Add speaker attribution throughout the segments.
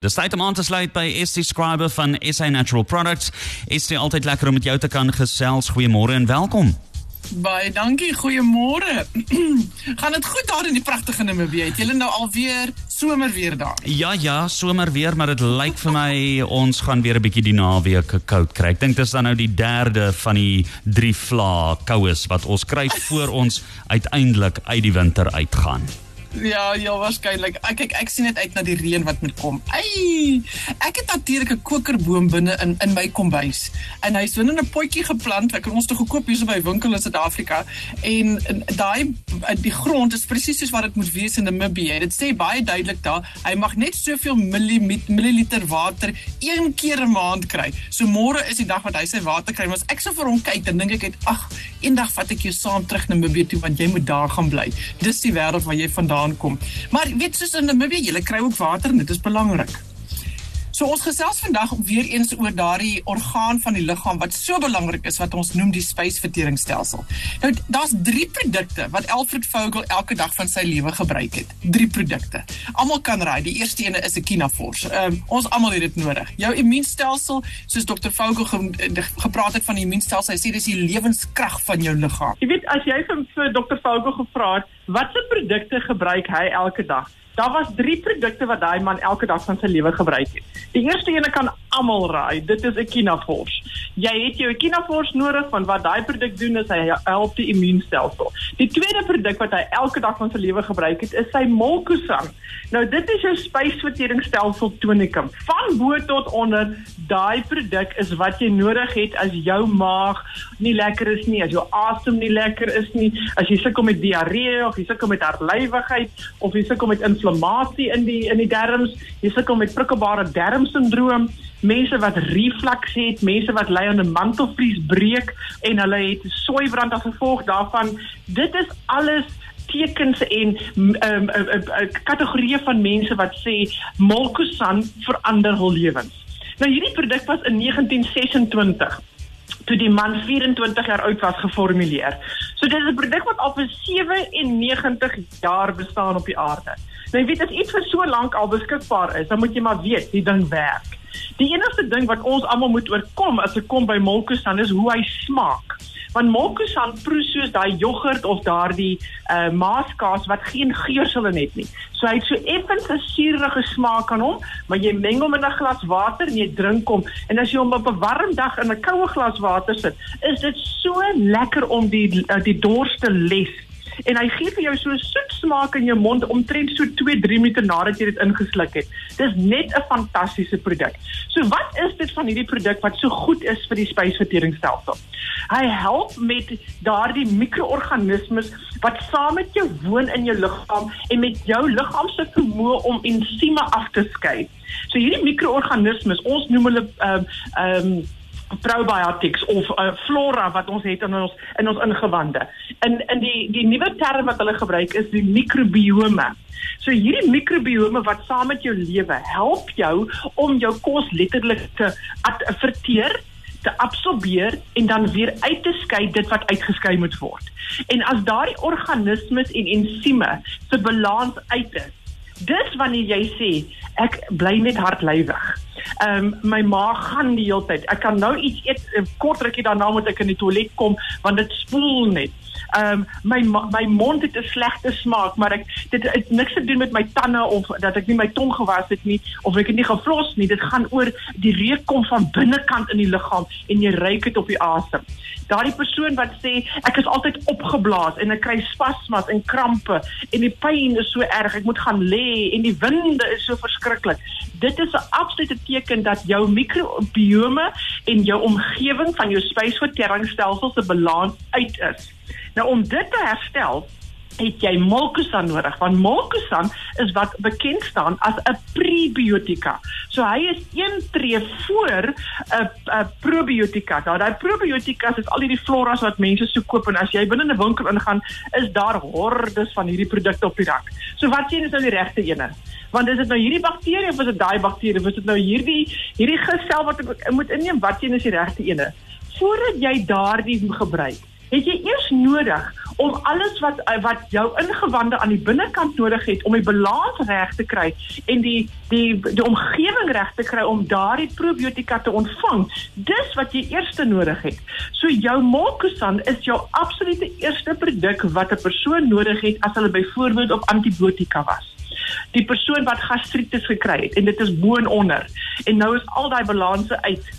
Speaker 1: Dis tyd om aan te sluit by ST Scriber van SA Natural Products. ST altyd lekker om met jou te kan gesels. Goeiemôre en welkom.
Speaker 2: Baie dankie. Goeiemôre. Gaan dit goed daar in die pragtige Namibië? Het julle nou alweer somer weer daar?
Speaker 1: Ja ja, somer weer, maar dit lyk vir my ons gaan weer 'n bietjie die naweek koud kry. Ek dink dis dan nou die derde van die drie vlae koues wat ons kry voor ons uiteindelik uit die winter uitgaan.
Speaker 2: Ja, ja, waarskynlik. Ek kyk ek sien net uit na die reën wat moet kom. Ai! Ek het natuurlik 'n kokerboom binne in in my kombuis. En hy's binne 'n potjie geplant. Ek het ons toe gekoop hier so by winkel in Suid-Afrika. En, en daai die grond is presies soos wat dit moet wees in Namibië. Dit sê baie duidelik daar, hy mag net soveel milliliter water een keer 'n maand kry. So môre is die dag wat hy sy water kry. Maar as ek so vir hom kyk, dan dink ek, ag, eendag vat ek jou saam terug na Namibië toe want jy moet daar gaan bly. Dis die wêreld waar jy vandaan vandaan kom. Maar weet soos in Namibië, jy kry ook water en dit is belangrik. So ons gesels vandag weer eens oor daardie orgaan van die liggaam wat so belangrik is wat ons noem die spysverteringsstelsel. Nou daar's 3 produkte wat Alfred Vogel elke dag van sy lewe gebruik het. 3 produkte. Almal kan raai. Die eerste ene is 'n Kinafors. Ehm um, ons almal het dit nodig. Jou immuunstelsel, soos Dr. Vogel ge gepraat het van die immuunstelsel, hy sê dis die lewenskrag van jou liggaam.
Speaker 3: Jy weet as jy vir Dr. Vogel gevra het, watse produkte gebruik hy elke dag? Daar was drie produkte wat daai man elke dag van sy lewe gebruik het. Die eerste ene kan almal raai, dit is Echinafors. Jy het jou Echinafors nodig want wat daai produk doen is hy help die immuunstelsel. Die tweede produk wat hy elke dag van sy lewe gebruik het, is sy Molkusan. Nou dit is jou spysverteringsstelsel tonikum. Van bo tot onder, daai produk is wat jy nodig het as jou maag nie lekker is nie, as jou asem nie lekker is nie, as jy sukkel met diarree of jy sukkel met hartlywigheid of jy sukkel met inflammasie in die in die darmes, jy sukkel met prikkelbare darmsindroom, mense wat reflux het, mense wat ly aan 'n mantelvliesbreek en hulle het soeibrand as gevolg daarvan. Dit is alles tekens en ehm um, uh, uh, uh, kategorieë van mense wat sê Molkusan verander hul lewens. Nou hierdie produk was in 1926 toe die man 24 jaar oud was geformuleer. So dit is 'n produk wat al vir 97 jaar bestaan op die aarde. Nou jy weet as iets vir so lank al beskikbaar is, dan moet jy maar weet die ding werk. Die enigste ding wat ons almal moet oorkom as dit kom by Molkusan is hoe hy smaak want Molkusan proe soos daai jogurt of daardie uh maaskaas wat geen geursel in het nie. So hy het so effens 'n suurige smaak aan hom, maar jy meng hom in 'n glas water en jy drink hom en as jy hom op 'n warm dag in 'n koue glas water sit, is dit so lekker om die uh, die dors te les en hy gee vir jou so soet smaak in jou mond omtrent so 2-3 minute nadat jy dit ingesluk het. Dis net 'n fantastiese produk. So wat is dit van hierdie produk wat so goed is vir die spysverteringsstelsel? Hy help met daardie mikroorganismes wat saam met jou woon in jou liggaam en met jou liggaam se vermoë om ensieme af te skei. So hierdie mikroorganismes, ons noem hulle ehm uh, ehm um, probiotics of uh, flora wat ons het in ons in ons ingewande. In in die die nuwe term wat hulle gebruik is die microbiome. So hierdie microbiome wat saam met jou lewe help jou om jou kos letterlik te verteer te absorbeer en dan weer uit te skei dit wat uitgeskei moet word. En as daardie organismes en ensieme se balans uit is, dis wanneer jy sê ek bly net hartlywig. Ehm um, my maag gaan die hele tyd. Ek kan nou iets eet eh, kort rukkie daarna moet ek in die toilet kom want dit spoel net. Ehm um, my my mond het 'n slegte smaak, maar ek dit het niks te doen met my tande of dat ek nie my tong gewas het nie of ek het nie geflos nie. Dit gaan oor die reuk kom van binnekant in die liggaam en jy ruik dit op die asem. Daardie persoon wat sê ek is altyd opgeblaas en ek kry spasmas en krampe en die pyn is so erg, ek moet gaan lê en die winde is so verskriklik. Dit is 'n absolute teken dat jou mikrobiome en jou omgewing van jou spysverteringsstelsel se balans uit is. Nou om dit te herstel, het jy Molkusan nodig want Molkusan is wat bekend staan as 'n prebiotika. So hy is een tree voor 'n 'n probiotika. Nou daai probiotikas is al hierdie floras wat mense so koop en as jy binne 'n winkel ingaan, is daar hordes van hierdie produkte op die rak. So wat sien is nou die regte ene? Want is dit nou hierdie bakterie of is dit daai bakterie? Is dit nou hierdie hierdie gesel wat ek moet inneem? Wat sien is die regte ene? Voordat jy daardie gebruik, het jy eers nodig om alles wat uh, wat jou ingewande aan die binnekant nodig het om die balans reg te kry en die die die omgewing reg te kry om daardie probiotika te ontvang. Dis wat jy eers nodig het. So jou Molkusan is jou absolute eerste produk wat 'n persoon nodig het as hulle byvoorbeeld op antibiotika was die persoon wat gastritis gekry het en dit is bo en onder en nou is al daai balanse uit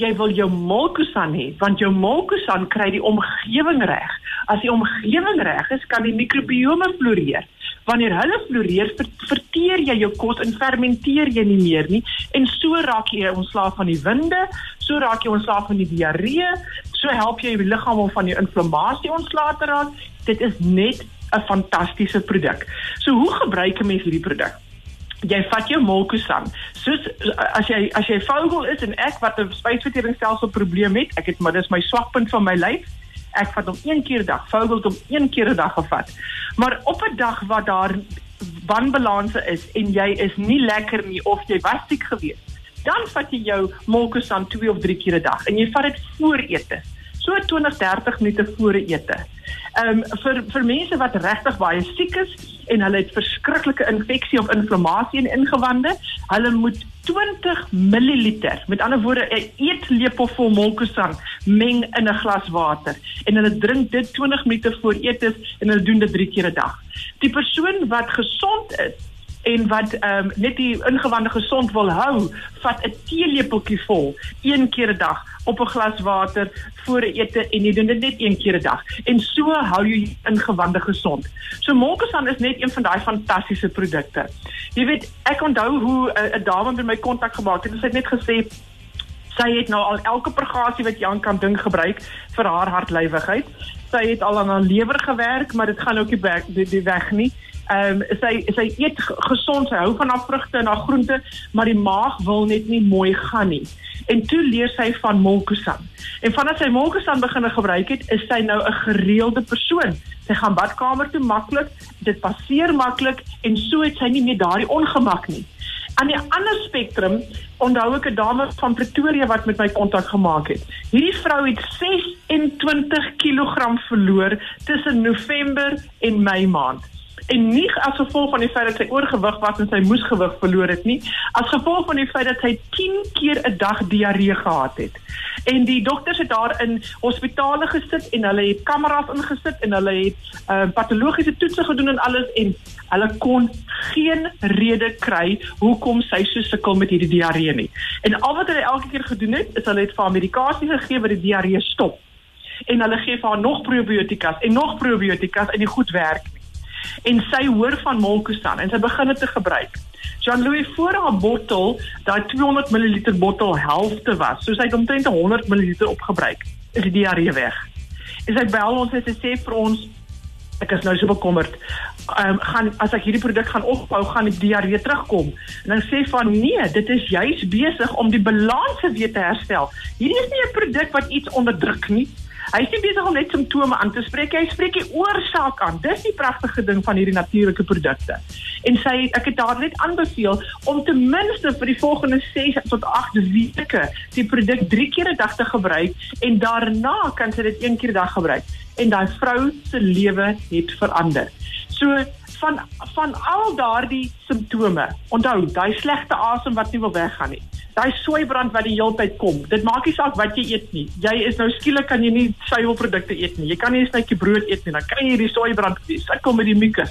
Speaker 3: jy wil jou molkusan hê want jou molkusan kry die omgewing reg as die omgewing reg is kan die mikrobiome floreer wanneer hulle floreer ver, verteer jy jou kos en fermenteer jy nie meer nie en so raak jy ontslaaf van die winde so raak jy ontslaaf van die diarree so help jy jou liggaam om van die inflammasie ontslae te raak dit is net 'n fantastiese produk. So hoe gebruik 'n mens hierdie produk? Jy vat jou Molkusan. Soos as jy as jy vogel is en ek wat 'n spysverteringsstelsel probleem het, ek het maar dis my swakpunt van my lyf. Ek vat hom een keer 'n dag. Vogel kom een keer 'n dag gevat. Maar op 'n dag wat daar wanbalanse is en jy is nie lekker nie of jy was siek gewees, dan vat jy jou Molkusan 2 of 3 keer 'n dag en jy vat dit voor ete. So 20 30 minute voor ete. Ehm um, vir vir mense wat regtig baie siek is en hulle het verskriklike infeksie of inflammasie in ingewande, hulle moet 20 ml, met ander woorde 'n eetlepel vol molkusan meng in 'n glas water en hulle drink dit 20 minute voor eetes en hulle doen dit 3 keer 'n dag. Die persoon wat gesond is en wat um, net die ingewande gesond wil hou, vat 'n teelepeltjie vol een keer 'n dag op 'n glas water voor 'n ete en jy doen dit net een keer 'n dag. En so hou jy ingewande gesond. So Molkusan is net een van daai fantastiese produkte. Jy weet, ek onthou hoe eh, 'n dame met my kontak gemaak het en sy het net gesê sy het nou al elke purgasie wat Jan kan dink gebruik vir haar hartlywigheid. Sy het al aan haar lewer gewerk, maar dit gaan ook nie die, die weg nie. Ehm um, sy sy eet gesond, sy hou van haar vrugte en haar groente, maar die maag wil net nie mooi gaan nie. En toe leer sy van Molkusan. En vanaf sy Molkusan begin gebruik het, is sy nou 'n gereelde persoon. Sy gaan badkamer toe maklik, dit passeer maklik en so het sy nie meer daardie ongemak nie. Aan die ander spektrum onthou ek 'n dame van Pretoria wat met my kontak gemaak het. Hierdie vrou het 26 kg verloor tussen November en Mei maand en nie as gevolg van die feit dat sy oorgewig was en sy moes gewig verloor het nie, as gevolg van die feit dat sy 10 keer 'n dag diarree gehad het. En die dokters het daar in hospitale gesit en hulle het kameras ingesit en hulle het uh, patologiese toetse gedoen en alles en hulle kon geen rede kry hoekom sy so sukkel met hierdie diarree nie. En al wat hulle elke keer gedoen het, is hulle het vir haar medikasie gegee wat die diarree stop. En hulle gee vir haar nog probiotikas en nog probiotikas en dit goed werk nie en sy hoor van Molkusan en sy begin dit te gebruik. Jean-Louis voor haar bottel, daai 200 ml bottel helfte was, so sy het omtrent 100 ml opgebruik. Is die diarree weg. En sy bel ons en sy sê vir ons ek is nou so bekommerd. Ehm um, gaan as ek hierdie produk gaan opbou, gaan die diarree terugkom. En dan sê van nee, dit is juis besig om die balans weer te herstel. Hierdie is nie 'n produk wat iets onderdruk nie. Hy is nie besig om net simptome aan te spreek, hy spreek die oorsaak aan. Dis die pragtige ding van hierdie natuurlike produkte. En sy ek het daar net aanbeveel om ten minste vir die volgende 6 tot 8 weke die produk 3 keer 'n dag te gebruik en daarna kan sy dit een keer 'n dag gebruik en daai vrou se lewe het verander. So van van al daardie simptome. Onthou, daai slegte asem wat nie wil weggaan nie daai soeibrand wat die hele tyd kom. Dit maak nie saak wat jy eet nie. Jy is nou skielik kan jy nie suiwelprodukte eet nie. Jy kan nie 'n stukkie brood eet nie. Dan kry jy hierdie soeibrand. Sukkel met die mucus.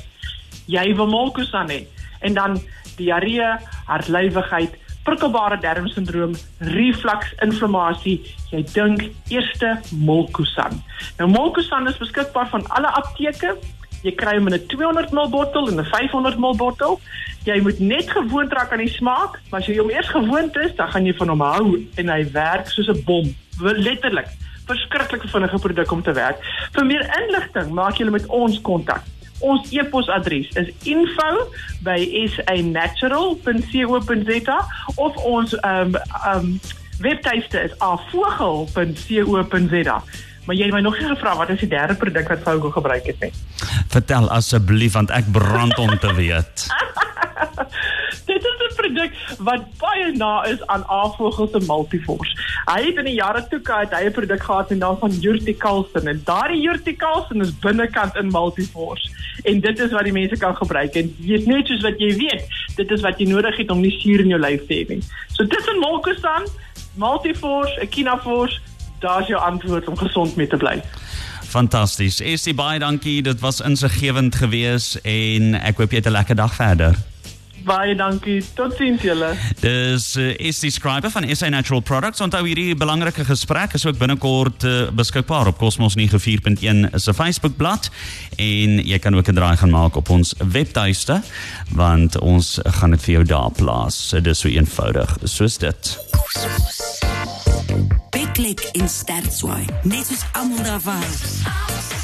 Speaker 3: Jy wil molkusan hê en dan diarree, hartlywigheid, prikkelbare darmsindroom, reflux, inflammasie. Jy dink eerste molkusan. Nou molkusan is beskikbaar van alle apteke Jy kry hom in 'n 200 ml bottel en 'n 500 ml bottel. Jy moet net gewoond raak aan die smaak, maar as jy hom eers gewoond is, dan gaan jy van hom hou en hy werk soos 'n bom. Letterlik. Verskriklike vinnige produk om te werk. Vir meer inligting, maak julle met ons kontak. Ons e-posadres is info@sanatural.co.za of ons ehm um, ehm um, webtuiste is avogel.co.za. Maar jy het my nog nie gevra wat is die derde produk wat Fogo gebruik het nie.
Speaker 1: Vertel asseblief want ek brand om te weet.
Speaker 3: Dit is 'n produk wat baie na is aan A-vogels se Multiforce. Hy het in die jare toe gehad hy 'n produk gehad met naam van Urticalsin en daardie Urticalsin is binnekant in Multiforce en dit is wat die mense kan gebruik en jy is net soos wat jy weet, dit is wat jy nodig het om nie suur in jou lyf te hê nie. So tussen Molkosan, Multiforce, Echinaforce, daar's jou antwoord om gesond mee te bly.
Speaker 1: Fantasties. Estie baie dankie. Dit was insiggewend geweest en ek hoop jy het 'n lekker dag verder.
Speaker 3: Baie dankie. Totsiens julle.
Speaker 1: Dis uh, Estie Scriber van SA Natural Products. Onthou hierdie belangrike gesprek is ook binnekort uh, beskikbaar op Cosmos 94.1 se Facebookblad en jy kan ook 'n draai gaan maak op ons webtuiste want ons gaan dit vir jou daar plaas. Dis so eenvoudig soos dit.
Speaker 4: Big Click in Stertswaai. Net soos almal daarvan.